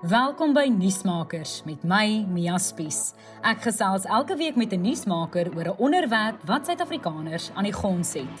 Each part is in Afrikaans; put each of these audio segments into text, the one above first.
Welkom by Nuusmakers met my Mia Spies. Ek gesels elke week met 'n nuusmaker oor 'n onderwerp wat Suid-Afrikaners aan die gons het.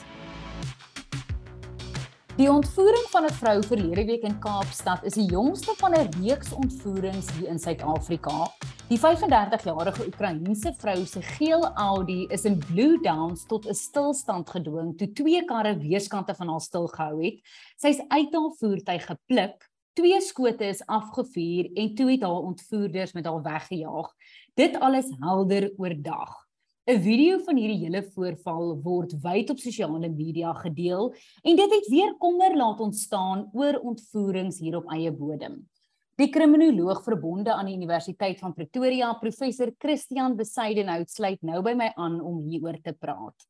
Die ontvoering van 'n vrou verlede week in Kaapstad is die jongste van 'n reeks ontvoerings hier in Suid-Afrika. Die 35-jarige Oekraïense vrou se geel Audi is in Blue Downs tot 'n stilstand gedwing toe twee karre weerskante van haar stilgehou het. Sy is uit haar voertuig gepluk Twee skote is afgevuur en toe het haar ontvoerders met haar weggejaag. Dit alles helder oordag. 'n Video van hierdie hele voorval word wyd op sosiale media gedeel en dit het weer kommer laat ontstaan oor ontvoerings hier op eie bodem. Die kriminoloog verbonde aan die Universiteit van Pretoria, professor Christian Besuidenhout sluit nou by my aan om hieroor te praat.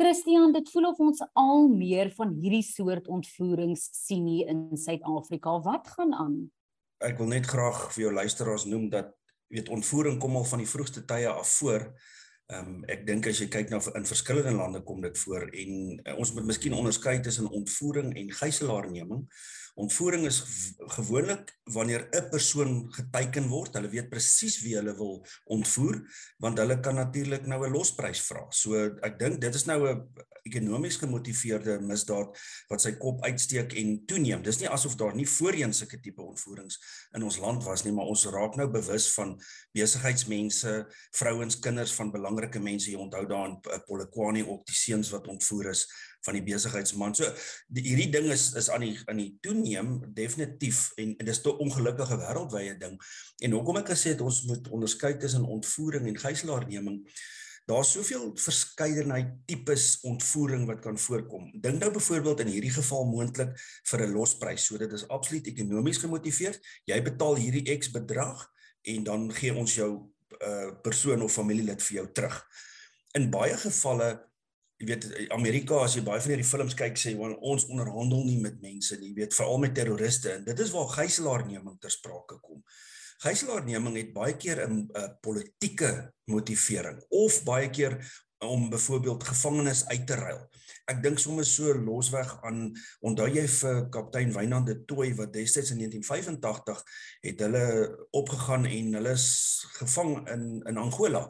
Christian, dit voel of ons al meer van hierdie soort ontvoerings sien hier in Suid-Afrika. Wat gaan aan? Ek wil net graag vir jou luisteraars noem dat weet ontvoering kom al van die vroegste tye af voor. Ehm um, ek dink as jy kyk na in verskillende lande kom dit voor en uh, ons moet miskien onderskei tussen ontvoering en gijslaarneming. Ontvoering is gewoonlik wanneer 'n persoon geteken word, hulle weet presies wie hulle wil ontvoer, want hulle kan natuurlik nou 'n losprys vra. So ek dink dit is nou 'n ekonomies gemotiveerde misdaad wat sy kop uitsteek en toeneem. Dis nie asof daar nie voorheen sulke tipe ontvoerings in ons land was nie, maar ons raak nou bewus van besigheidsmense, vrouens, kinders van belangrike mense. Jy onthou daar in Polokwane ook die seuns wat ontvoer is van die besigheidsman. So die, hierdie ding is is aan die aan die toeneem definitief en, en dis 'n ongelukkige wêreldwye ding. En hoekom ek gesê het ons moet onderskei tussen ontvoering en gijslaarneming. Daar's soveel verskeidenheid tipes ontvoering wat kan voorkom. Dink nou byvoorbeeld in hierdie geval moontlik vir 'n losprys. So dit is absoluut ekonomies gemotiveerd. Jy betaal hierdie X bedrag en dan gee ons jou uh persoon of familielid vir jou terug. In baie gevalle jy weet Amerika as jy baie van hierdie films kyk sê ons onderhandel nie met mense nie, jy weet veral met terroriste en dit is waar gijslaarneming ter sprake kom. Gijslaarneming het baie keer 'n uh, politieke motivering of baie keer om byvoorbeeld gevangenes uit te ruil. Ek dink sommer so losweg aan onthou jy vir kaptein Wynand de Tooi wat destyds in 1985 het hulle opgegaan en hulle is gevang in in Angola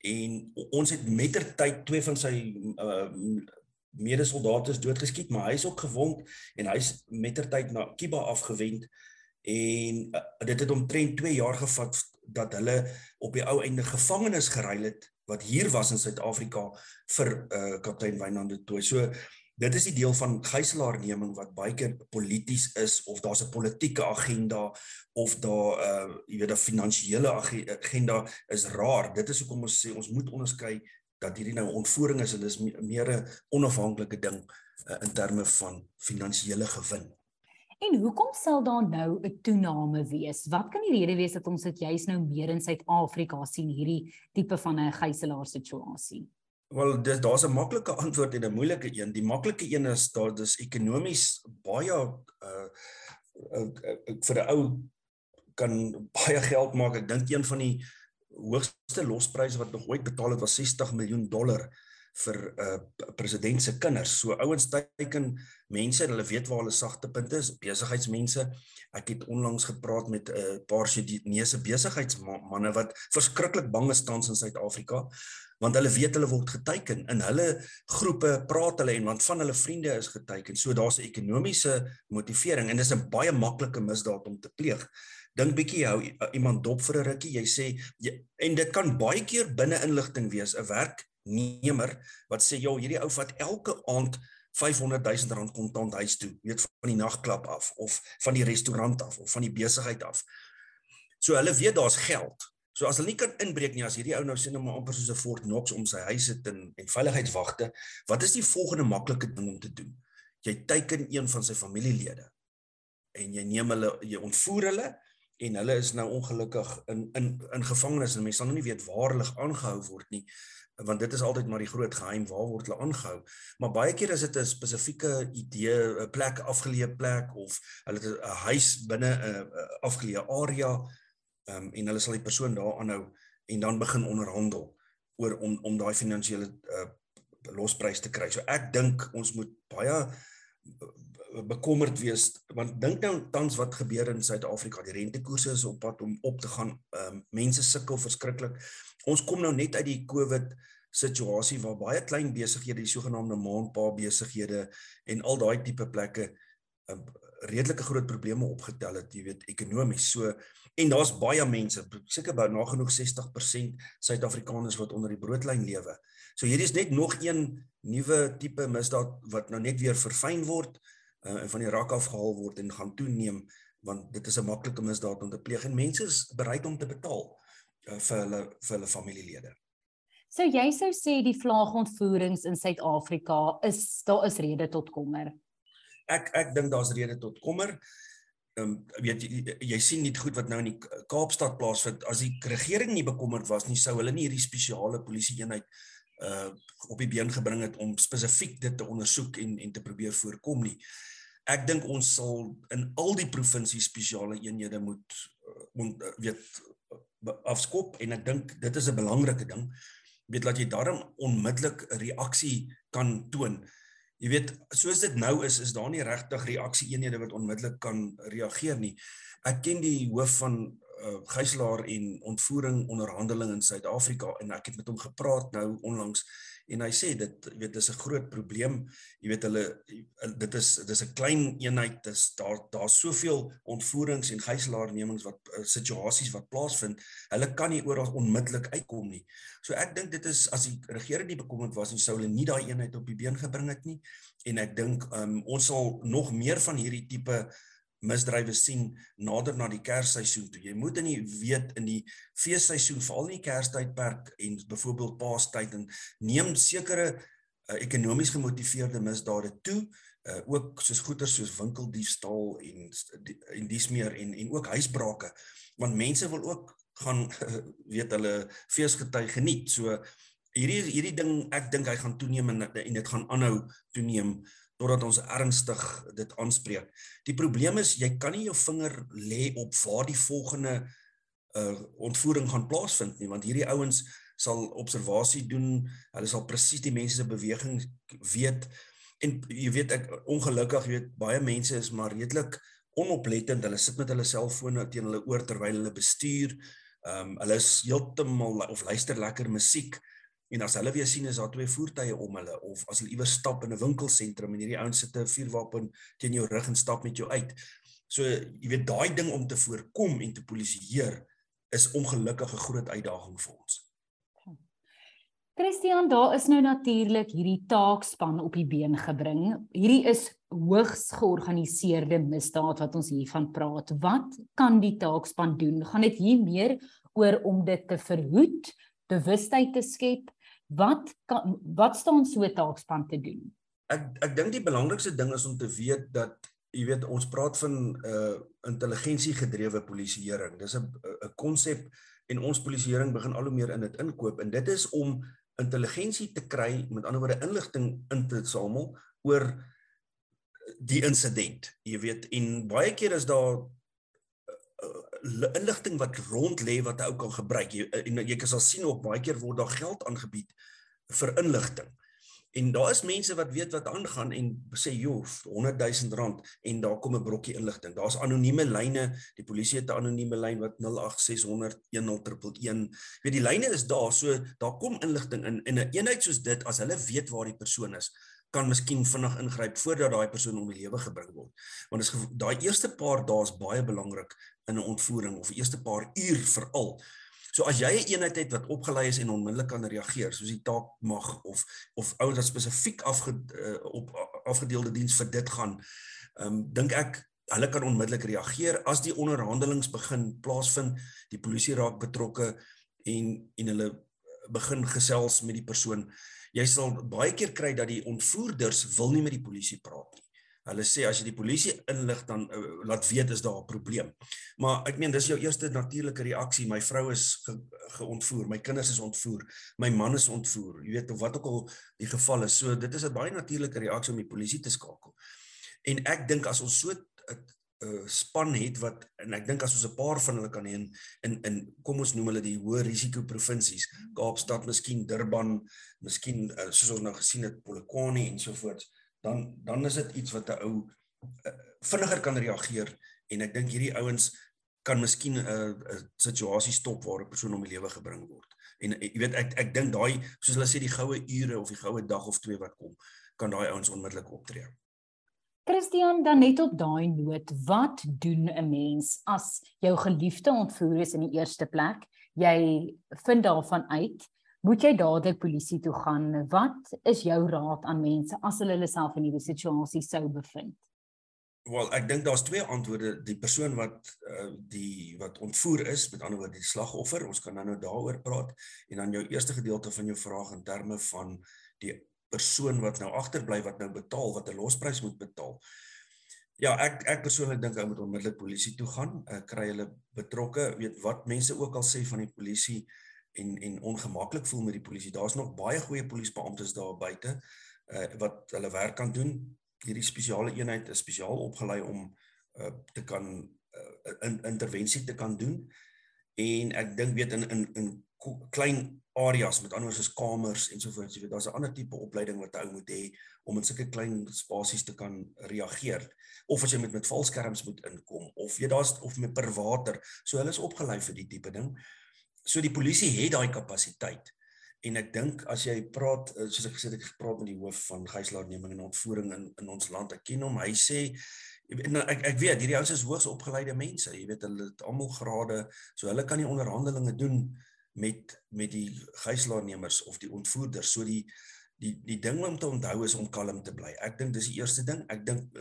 en ons het mettertyd twee van sy uh, medesoldate doodgeskiet maar hy is ook gewond en hy's mettertyd na Kiba afgewend en uh, dit het omtrent 2 jaar gevat dat hulle op die ou einde gevangenes geruil het wat hier was in Suid-Afrika vir uh, kaptein Wynand de Tooi. So dit is die deel van gijslaarneming wat baie keer polities is of daar's 'n politieke agenda of daar uh jy weet 'n finansiële agenda is raar. Dit is hoekom ons sê ons moet onderskei dat hierdie nou ontvoering is en dis meer 'n onafhanklike ding uh, in terme van finansiële gewin. En hoekom sal daar nou 'n toename wees? Wat kan die rede wees dat ons dit juis nou meer in Suid-Afrika sien hierdie tipe van 'n gijslaar situasie? Wel dis daar's 'n maklike antwoord en 'n moeilike een. Die maklike een is daar dis ekonomies baie uh, uh, uh vir 'n ou kan baie geld maak. Ek dink een van die hoogste lospryse wat nog ooit betaal het was 60 miljoen dollar vir uh, president se kinders. So ouens teiken mense en hulle weet waar hulle sagte punte is, besigheidsmense. Ek het onlangs gepraat met 'n uh, paar Chinese besigheidsmanne wat verskriklik bang is tans in Suid-Afrika want hulle weet hulle word geteiken in hulle groepe praat hulle en want van hulle vriende is geteiken. So daar's 'n ekonomiese motivering en dis 'n baie maklike misdaad om te pleeg. Dink bietjie hou iemand dop vir 'n rukkie, jy sê jy, en dit kan baie keer binne inligting wees, 'n werk nemer wat sê joh hierdie ou vat elke aand 500 000 rand kontant huis toe weet van die nagklap af of van die restaurant af of van die besigheid af. So hulle weet daar's geld. So as hulle nie kan inbreek nie as hierdie ou nou sê nou maar amper soos 'n Fort Knox om sy huis het en en veiligheidswagte wat is die volgende maklike ding om te doen? Jy teiken een van sy familielede en jy neem hulle jy ontvoer hulle en hulle is nou ongelukkig in in in gevangenis. En mense sal nou nie weet waar hulle aangehou word nie want dit is altyd maar die groot geheim waar word hulle aangehou. Maar baie keer is dit 'n spesifieke idee 'n plek afgeleë plek of hulle het 'n huis binne 'n afgeleë area um, en hulle sal die persoon daar aanhou en dan begin onderhandel oor om om daai finansiële uh, losprys te kry. So ek dink ons moet baie bekommerd wees want dink nou tans wat gebeur in Suid-Afrika. Die rentekoerse is op pad om op te gaan. Um, mense sukkel verskriklik. Ons kom nou net uit die covid situasie waar baie klein besighede die sogenaamde maandpa besighede en al daai tipe plekke um, redelike groot probleme opgetel het jy weet ekonomies. So en daar's baie mense seker by nagenoeg 60% Suid-Afrikaners wat onder die broodlyn lewe. So hierdie is net nog een nuwe tipe misdaad wat nou net weer verfyn word uh, van die rak afgehaal word en gaan toeneem want dit is 'n maklike misdaad om te pleeg en mense is bereid om te betaal uh, vir hulle vir hulle familielede. So jy sou sê die vlaagontvoerings in Suid-Afrika is daar is rede tot kommer. Ek ek dink daar's rede tot kommer. Ehm um, weet jy jy sien nie goed wat nou in die Kaapstad plaasvind as die regering nie bekommerd was nie sou hulle nie hierdie spesiale polisie eenheid uh op die been gebring het om spesifiek dit te ondersoek en en te probeer voorkom nie. Ek dink ons sal in al die provinsies spesiale eenhede moet uh, on, uh, weet afskop en ek dink dit is 'n belangrike ding. Weet laat jy daarom onmiddellik 'n reaksie kan toon. Jy weet soos dit nou is is daar nie regtig reaksie eenhede wat onmiddellik kan reageer nie. Ek ken die hoof van uh, gijslaar en ontvoering onderhandeling in Suid-Afrika en ek het met hom gepraat nou onlangs en hy sê dit weet dis 'n groot probleem. Jy weet hulle dit is dis 'n klein eenheid dis daar daar's soveel ontvoerings en gijslaarnemings wat uh, situasies wat plaasvind. Hulle kan nie oral onmiddellik uitkom nie. So ek dink dit is as die regering nie bekommerd was nie sou hulle nie daai eenheid op die been gebring het nie. En ek dink um, ons sal nog meer van hierdie tipe misdrywe sien nader na die Kersseisoen toe. Jy moet in die weet in die feesseisoen, veral in die Kerstydperk en byvoorbeeld Paastyd en neem sekere uh, ekonomies gemotiveerde misdade toe, uh, ook soos goeder soos winkeldiefstal en en dis meer en en ook huisbrake, want mense wil ook gaan weet hulle feesgety geniet. So hierdie hierdie ding ek dink hy gaan toeneem en, en dit gaan aanhou toeneem totdat ons ernstig dit aanspreek. Die probleem is jy kan nie jou vinger lê op waar die volgende uh ontvoering gaan plaasvind nie want hierdie ouens sal observasie doen. Hulle sal presies die mense se beweging weet en jy weet ek ongelukkig jy weet baie mense is maar redelik onoplettend. Hulle sit met hulle selfone teen hulle oor terwyl hulle bestuur. Ehm um, hulle is heeltemal of luister lekker musiek. En as hulle weer sien is daar twee voertuie om hulle of as hulle iewers stap in 'n winkelsentrum en hierdie ouens sit 'n vuurwapen teen jou rug en stap met jou uit. So jy weet daai ding om te voorkom en te polisieer is ongelukkig 'n groot uitdaging vir ons. Christian, daar is nou natuurlik hierdie taakspan op die been gebring. Hierdie is hoogs georganiseerde misdaad wat ons hiervan praat. Wat kan die taakspan doen? Gaan dit hier meer oor om dit te verhoed, bewustheid te skep? Wat kan, wat staan so 'n taakspan te doen? Ek ek dink die belangrikste ding is om te weet dat jy weet ons praat van 'n uh, intelligensie gedrewe polisieering. Dis 'n 'n konsep en ons polisieering begin al hoe meer in dit inkoop en dit is om intelligensie te kry, met ander woorde inligting in te samel oor die insident. Jy weet en baie keer is daar uh, inligting wat rond lê wat 'n ou kan gebruik. Jy en jy kan sal sien ook baie keer word daar geld aangebied vir inligting. En daar is mense wat weet wat aangaan en sê joh 100 000 rand en daar kom 'n brokkie inligting. Daar's anonieme lyne. Die polisie het 'n anonieme lyn wat 08600 1011. Weet die lyne is daar, so daar kom inligting in en 'n een eenheid soos dit as hulle weet waar die persoon is, kan miskien vinnig ingryp voordat daai persoon om die lewe gebring word. Want is daai eerste paar dae is baie belangrik in 'n ontvoering of die eerste paar uur veral. So as jy 'n eenheid het wat opgelei is en onmiddellik kan reageer, soos die taak mag of of ouers wat spesifiek afge, uh, op afgedeelde diens vir dit gaan, ehm um, dink ek hulle kan onmiddellik reageer as die onderhandelings begin plaasvind, die polisie raak betrokke en en hulle begin gesels met die persoon. Jy sal baie keer kry dat die ontvoerders wil nie met die polisie praat nie. Hulle sê as jy die polisie inlig dan uh, laat weet is daar 'n probleem. Maar ek meen dis jou eerste natuurlike reaksie. My vrou is ge, geontvoer, my kinders is ontvoer, my man is ontvoer. Jy weet of wat ook al die geval is. So dit is 'n baie natuurlike reaksie om die polisie te skakel. En ek dink as ons so 'n uh, span het wat en ek dink as ons 'n paar van hulle kan hê in in in kom ons noem hulle die hoë risiko provinsies Kaapstad, miskien Durban, miskien uh, soos ons nou gesien het Polokwane en so voort dan dan is dit iets wat 'n ou uh, vinniger kan reageer en ek dink hierdie ouens kan miskien 'n uh, 'n situasie stop waar 'n persoon om die lewe gebring word. En jy weet ek ek dink daai soos hulle sê die goue ure of die goue dag of twee wat kom, kan daai ouens onmiddellik optree. Christian, dan net op daai noot, wat doen 'n mens as jou geliefde ontvoer is in die eerste plek? Jy vind daarvan uit, moet jy dadelik polisie toe gaan? Wat is jou raad aan mense as hulle hulle self in hierdie situasie sou bevind? Wel, ek dink daar's twee antwoorde. Die persoon wat uh, die wat ontvoer is, met ander woorde die slagoffer, ons kan nou-nou daaroor praat en dan jou eerste gedeelte van jou vraag in terme van die persoon wat nou agterbly wat nou betaal, wat 'n losprys moet betaal. Ja, ek ek persoonlik dink hy moet onmiddellik polisie toe gaan, uh, kry hulle betrokke, weet wat mense ook al sê van die polisie en en ongemaklik voel met die polisie. Daar's nog baie goeie polisiebeamptes daar buite uh, wat hulle werk kan doen. Hierdie spesiale eenheid is spesiaal opgelei om uh, te kan uh, in intervensie te kan doen. En ek dink weet in in in klein areas met anders as kamers ensovoorts jy weet daar's 'n ander tipe opleiding wat ou moet hê om in sulke klein spasies te kan reageer. Of as jy met met valskerms moet inkom of jy daar's of met per water. So hulle is opgelei vir die tipe ding so die polisie het daai kapasiteit. En ek dink as jy praat eh, soos ek gesê het ek gepraat met die hoof van gijslaarneming en ontvoering in in ons land. Ek ken hom. Hy sê nou, ek ek weet hierdie ouens is hoogs opgeleide mense. Jy weet hulle het almal grade so hulle kan die onderhandelinge doen met met die gijslaarnemers of die ontvoerders. So die die die ding om te onthou is om kalm te bly. Ek dink dis die eerste ding. Ek dink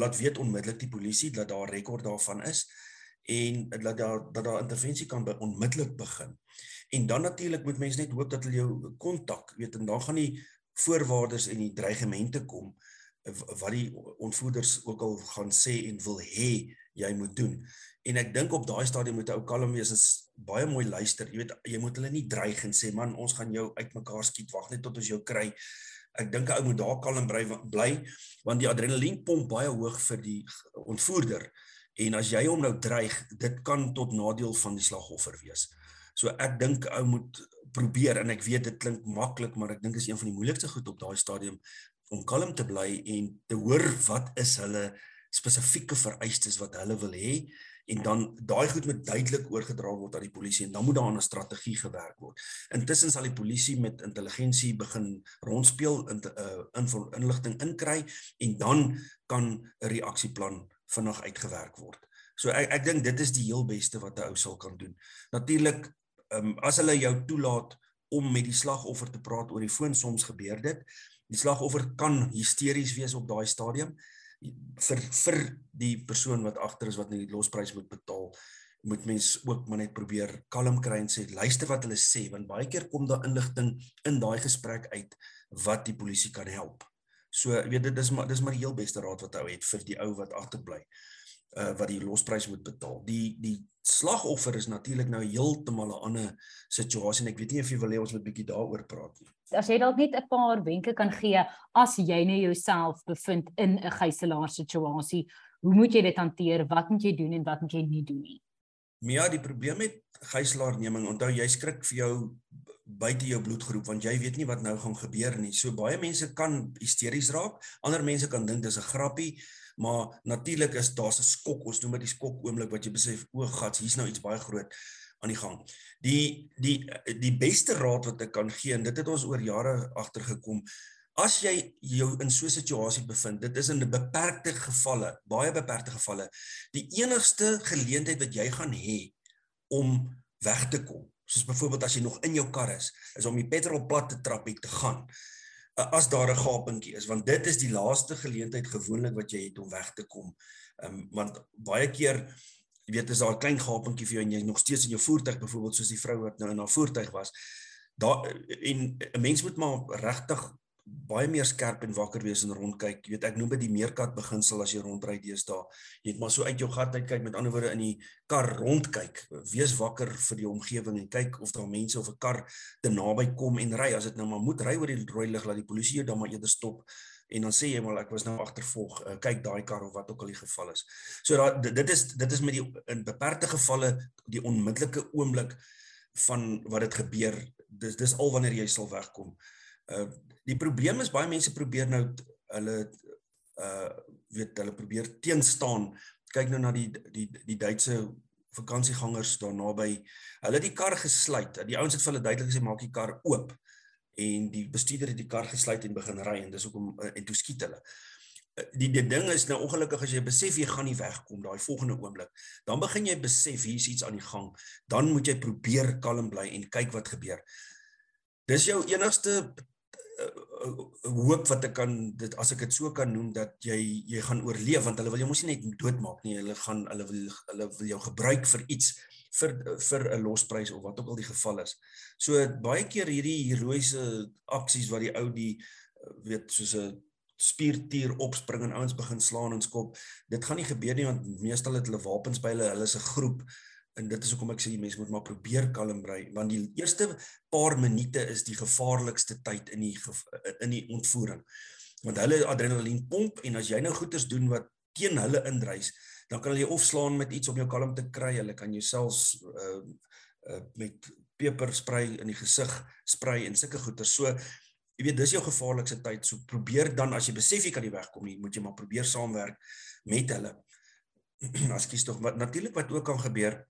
laat weet onmiddellik die polisie dat daar rekord daarvan is en dat daar dat daar intervensie kan be, onmiddellik begin En dan natuurlik moet mense net hoop dat hulle jou kontak, weet en dan gaan die voorwaardes en die dreigemente kom wat die ontvoerders ook al gaan sê en wil hê jy moet doen. En ek dink op daai stadium moet jy ou kalm wees en baie mooi luister. Jy weet jy moet hulle nie dreig en sê man ons gaan jou uitmekaar skiet wag net tot ons jou kry. Ek dink 'n ou moet daar kalm bly bly want die adrenalien pomp baie hoog vir die ontvoerder. En as jy hom nou dreig, dit kan tot nadeel van die slagoffer wees. So ek dink ou moet probeer en ek weet dit klink maklik, maar ek dink is een van die moeilikste goed op daai stadium om kalm te bly en te hoor wat is hulle spesifieke vereistes wat hulle wil hê en dan daai goed moet duidelik oorgedra word aan die polisie en dan moet daar 'n strategie gewerk word. Intussen sal die polisie met intelligensie begin rondspeel in uh, in inligting inkry en dan kan 'n reaksieplan vinnig uitgewerk word. So ek ek dink dit is die heel beste wat 'n ou sal kan doen. Natuurlik um, as hulle jou toelaat om met die slagoffer te praat oor die foon soms gebeur dit. Die slagoffer kan hysteries wees op daai stadium vir vir die persoon wat agter is wat net die losprys moet betaal moet mens ook maar net probeer kalm kry en sê luister wat hulle sê want baie keer kom daar inligting in daai gesprek uit wat die polisie kan help. So weet dit dis maar dis maar die heel beste raad wat ou het vir die ou wat agterbly uh, wat die losprys moet betaal. Die die slagoffer is natuurlik nou heeltemal 'n ander situasie en ek weet nie of jy wil hê ons moet bietjie daaroor praat nie. As jy dalk net 'n paar wenke kan gee as jy nou jouself bevind in 'n gijslaar situasie, hoe moet jy dit hanteer? Wat moet jy doen en wat moet jy nie doen nie? Ja, die probleem met gijslaarneming, onthou jy skrik vir jou buite jou bloedgroep want jy weet nie wat nou gaan gebeur nie. So baie mense kan hysteries raak. Ander mense kan dink dis 'n grappie maar natuurlik is daar 'n skok ons noem dit die skok oomblik wat jy besef o gats hier's nou iets baie groot aan die gang. Die die die beste raad wat ek kan gee en dit het ons oor jare agtergekom as jy jou in so 'n situasie bevind dit is in beperkte gevalle baie beperkte gevalle die enigste geleentheid wat jy gaan hê om weg te kom soos byvoorbeeld as jy nog in jou kar is is om die petrol plat te trap en te gaan as daar 'n gapentjie is want dit is die laaste geleentheid gewoonlik wat jy het om weg te kom. Ehm um, want baie keer jy weet as daar 'n klein gapentjie vir jou en jy nog steeds in jou voertuig byvoorbeeld soos die vrou wat nou in haar voertuig was. Daar en 'n mens moet maar regtig baie meer skerp en wakker wees en rondkyk. Jy weet, ek noem dit die meerkat beginsel as jy rondry deesdae. Jy het maar so uit jou gat uit kyk, met ander woorde in die kar rondkyk. Wees wakker vir die omgewing en kyk of daar mense of 'n kar te naby kom en ry. As dit nou maar moet ry oor die rooi lig, laat die polisie jou dan maar eerder stop en dan sê jy maar ek was nou agtervolg. Uh, kyk daai kar of wat ook al die geval is. So daai dit is dit is met die in beperkte gevalle die onmiddellike oomblik van wat dit gebeur. Dis dis al wanneer jy sal wegkom. Uh die probleem is baie mense probeer nou hulle uh weet hulle probeer teenstaan. Kyk nou na die die die Duitse vakansiegangers daar naby. Hulle het die kar gesluit. Die ouens het vir hulle duidelik gesê maak die kar oop. En die bestuurder het die kar gesluit en begin ry en dis hoekom uh, en toe skiet hulle. Uh, die die ding is nou ongelukkig as jy besef jy gaan nie wegkom daai volgende oomblik. Dan begin jy besef hier's iets aan die gang. Dan moet jy probeer kalm bly en kyk wat gebeur. Dis jou enigste hoop wat ek kan dit as ek dit so kan noem dat jy jy gaan oorleef want hulle wil jou mos nie net doodmaak nie hulle gaan hulle wil hulle wil jou gebruik vir iets vir vir 'n losprys of wat ook al die geval is. So baie keer hierdie heroïese aksies wat die ou die weet soos 'n spiertier opspring en ouens begin slaan en skop. Dit gaan nie gebeur nie want meestal het hulle wapens by hulle. Hulle is 'n groep en dit is hoekom ek sê mense moet maar probeer kalm bly want die eerste paar minute is die gevaarlikste tyd in die in die ontvoering. Want hulle adrenalien pomp en as jy nou goeders doen wat teen hulle indrys, dan kan hulle jou ofslaan met iets om jou kalm te kry. Hulle kan jouself uh, uh met peper spray in die gesig spray en sulke goeders. So jy weet dis jou gevaarlikste tyd. So probeer dan as jy besef jy kan nie wegkom nie, moet jy maar probeer saamwerk met hulle. Askies tog wat natuurlik wat ook kan gebeur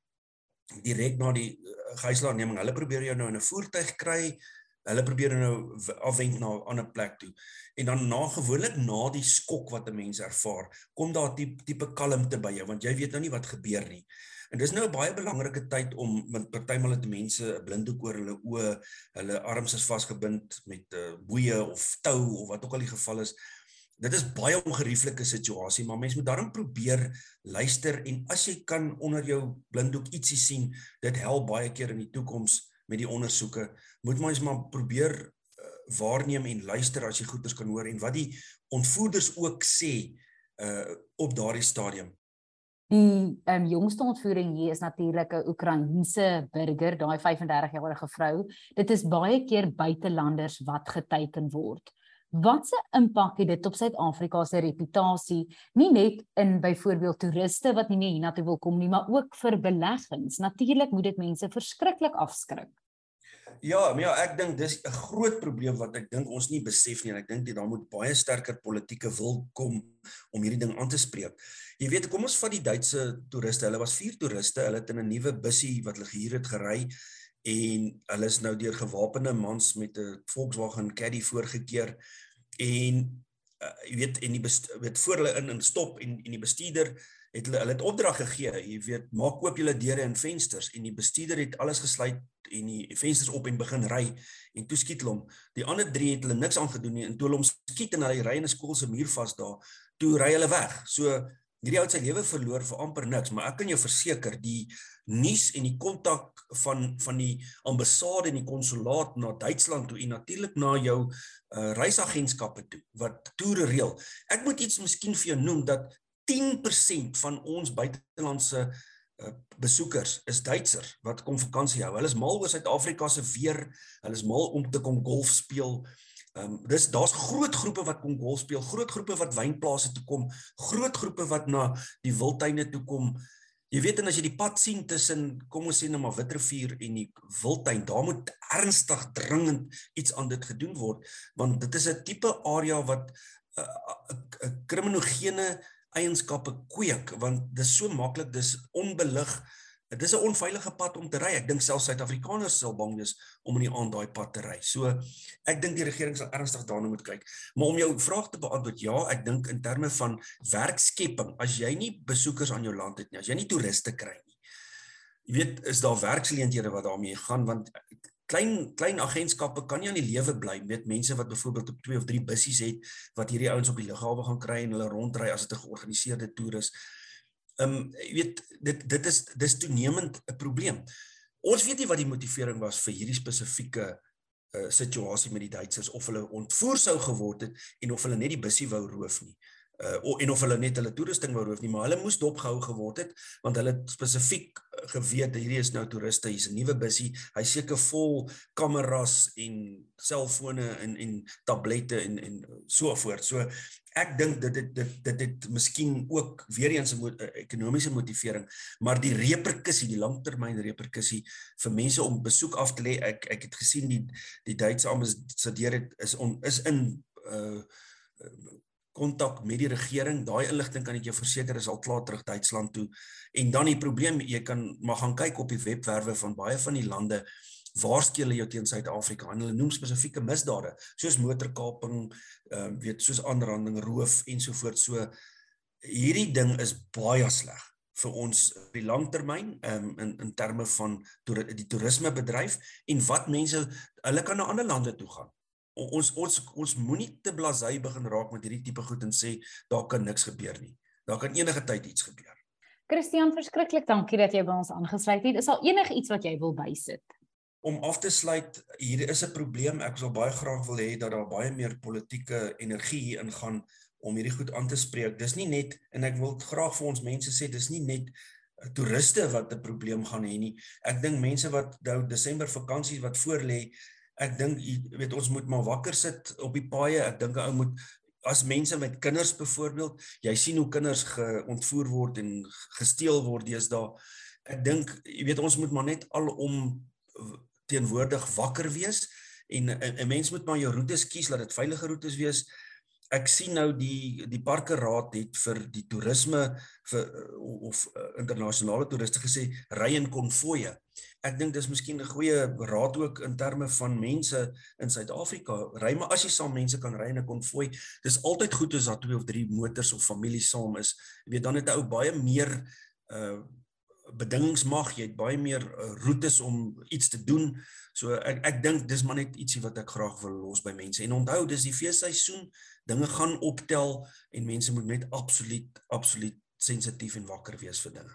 direk na die eh, gijslaarneming. Hulle probeer jou nou in 'n voertuig kry. Hulle probeer nou afwend na 'n ander plek toe. En dan na gewoonlik na die skok wat 'n mens ervaar, kom daar tipe tipe kalmte by jou want jy weet nou nie wat gebeur nie. En dis nou 'n baie belangrike tyd om met partymal het mense 'n blinddoek oor hulle oë, hulle arms is vasgebind met 'n uh, eh, boeye of tou of wat ook al die geval is dit is baie ongerieflike situasie, maar mens moet daarom probeer luister en as jy kan onder jou blinddoek ietsie sien, dit help baie keer in die toekoms met die ondersoeke. Moet mens maar probeer uh, waarneem en luister as jy goeders kan hoor en wat die ontvoerders ook sê uh op daardie stadium. Die um, jongste ontvoering hier is natuurlik 'n Oekraïense burger, daai 35-jarige vrou. Dit is baie keer buitelanders wat geteken word. Watse impak het dit op Suid-Afrika se reputasie, nie net in byvoorbeeld toeriste wat nie meer hiernatoe wil kom nie, maar ook vir beleggings. Natuurlik moet dit mense verskriklik afskrik. Ja, ja, ek dink dis 'n groot probleem wat ek dink ons nie besef nie en ek dink dit daar moet baie sterker politieke wil kom om hierdie ding aan te spreek. Jy weet, kom ons vat die Duitse toeriste. Hulle was vier toeriste. Hulle het in 'n nuwe bussie wat hulle gehuur het gery en hulle is nou deur gewapende mans met 'n Volkswagen Caddy voorgekeer en uh, jy weet en die weet voor hulle in en stop en en die bestuurder het hulle hulle het opdrag gegee jy weet maak oop julle deure en vensters. En die bestuurder het alles gesluit en die vensters op en begin ry en toe skiet hulle hom. Die ander drie het hulle niks aangedoen nie en toe hulle hom skiet en hy ry in 'n skool se muur vas daar toe ry hulle weg. So hierdie ou het sy lewe verloor vir amper niks maar ek kan jou verseker die nuus en die kontak van van die ambassade en die konsulaat na Duitsland toe en natuurlik na jou uh, reisagentskappe toe wat toere reël. Ek moet iets miskien vir jou noem dat 10% van ons buitelandse uh, besoekers is Duitsers wat kom vakansie hou. Hulle is mal oor Suid-Afrika se weer. Hulle is mal om te kom golf speel. Ehm um, dis daar's groot groepe wat kom golf speel, groot groepe wat wynplase toe kom, groot groepe wat na die wildtuine toe kom. Jy weet en as jy die pad sien tussen kom ons sê nou maar Witrifuur en die Wildtuin, daar moet ernstig dringend iets aan dit gedoen word want dit is 'n tipe area wat 'n uh, uh, kriminogene eienskappe kweek want dit is so maklik, dis onbelig. Dit is 'n onveilige pad om te ry. Ek dink selfs Suid-Afrikaners sal bang wees om in die aand daai pad te ry. So ek dink die regering sal ernstig daarna moet kyk. Maar om jou vraag te beantwoord, ja, ek dink in terme van werkskepping, as jy nie besoekers aan jou land het nie, as jy nie toeriste kry nie. Jy weet, is daar werksgeleenthede wat daarmee gaan want klein klein agentskappe kan nie aan die lewe bly met mense wat byvoorbeeld op 2 of 3 bussies het wat hierdie ouens op die lughawe gaan kry en hulle rondry as dit 'n georganiseerde toer is. Ehm um, jy weet dit dit is dis toenemend 'n probleem. Ons weet nie wat die motivering was vir hierdie spesifieke uh, situasie met die Duitsers of hulle ontvoer sou geword het en of hulle net die bussie wou roof nie uh en of hulle net hulle toerusting wou roof nie, maar hulle moes dopgehou geword het want hulle het spesifiek uh, geweet hierdie is nou toeriste, hier's 'n nuwe bussie, hy's seker vol kameras en selfone en en tablette en en so voort. So ek dink dit dit dit dit het miskien ook weer eens 'n mo ekonomiese motivering, maar die reperkussie, die langtermyn reperkussie vir mense om besoek af te lê. Ek ek het gesien die die Duitse ambassadeur het is on, is in uh kontak met die regering. Daai inligting kan ek jou verseker is al klaar terug Duitsland toe. En dan die probleem, jy kan maar gaan kyk op die webwerwe van baie van die lande waar skeel jy teen Suid-Afrika en hulle noem spesifieke misdade soos motorkaping, ehm uh, weet soos aanranding, roof ensovoorts. So hierdie ding is baie sleg vir ons op die langtermyn um, in in terme van toer, die toerismebedryf en wat mense hulle kan na ander lande toe gaan ons ons ons moenie te blasey begin raak met hierdie tipe goed en sê daar kan niks gebeur nie. Daar kan enige tyd iets gebeur. Christian, verskriklik dankie dat jy by ons aangesluit het. Is daar enige iets wat jy wil bysit? Om af te sluit, hier is 'n probleem. Ek sou baie graag wil hê dat daar baie meer politieke energie hier ingaan om hierdie goed aan te spreek. Dis nie net en ek wil graag vir ons mense sê dis nie net eh, toeriste wat 'n probleem gaan hê nie. Ek dink mense wat nou Desember vakansie wat voor lê, ek dink jy weet ons moet maar wakker sit op die paaie. Ek dink 'n ou moet as mense met kinders byvoorbeeld, jy sien hoe kinders geontvoer word en gesteel word deesdae. Ek dink jy weet ons moet maar net al om teenwoordig wakker wees en 'n mens moet maar jou roetes kies dat dit veilige roetes wees ek sien nou die die parke raad het vir die toerisme vir of uh, internasionale toeriste gesê ry in konvoë. Ek dink dis miskien 'n goeie raad ook in terme van mense in Suid-Afrika. Ry maar as jy saam mense kan ry in 'n konvoë. Dis altyd goed as daar twee of drie motors of familie saam is. Jy weet dan het 'n ou baie meer uh bedingings mag jy het baie meer uh, roetes om iets te doen. So ek ek dink dis maar net ietsie wat ek graag wil los by mense. En onthou dis die feesseisoen dinge gaan optel en mense moet net absoluut absoluut sensitief en wakker wees vir dinge.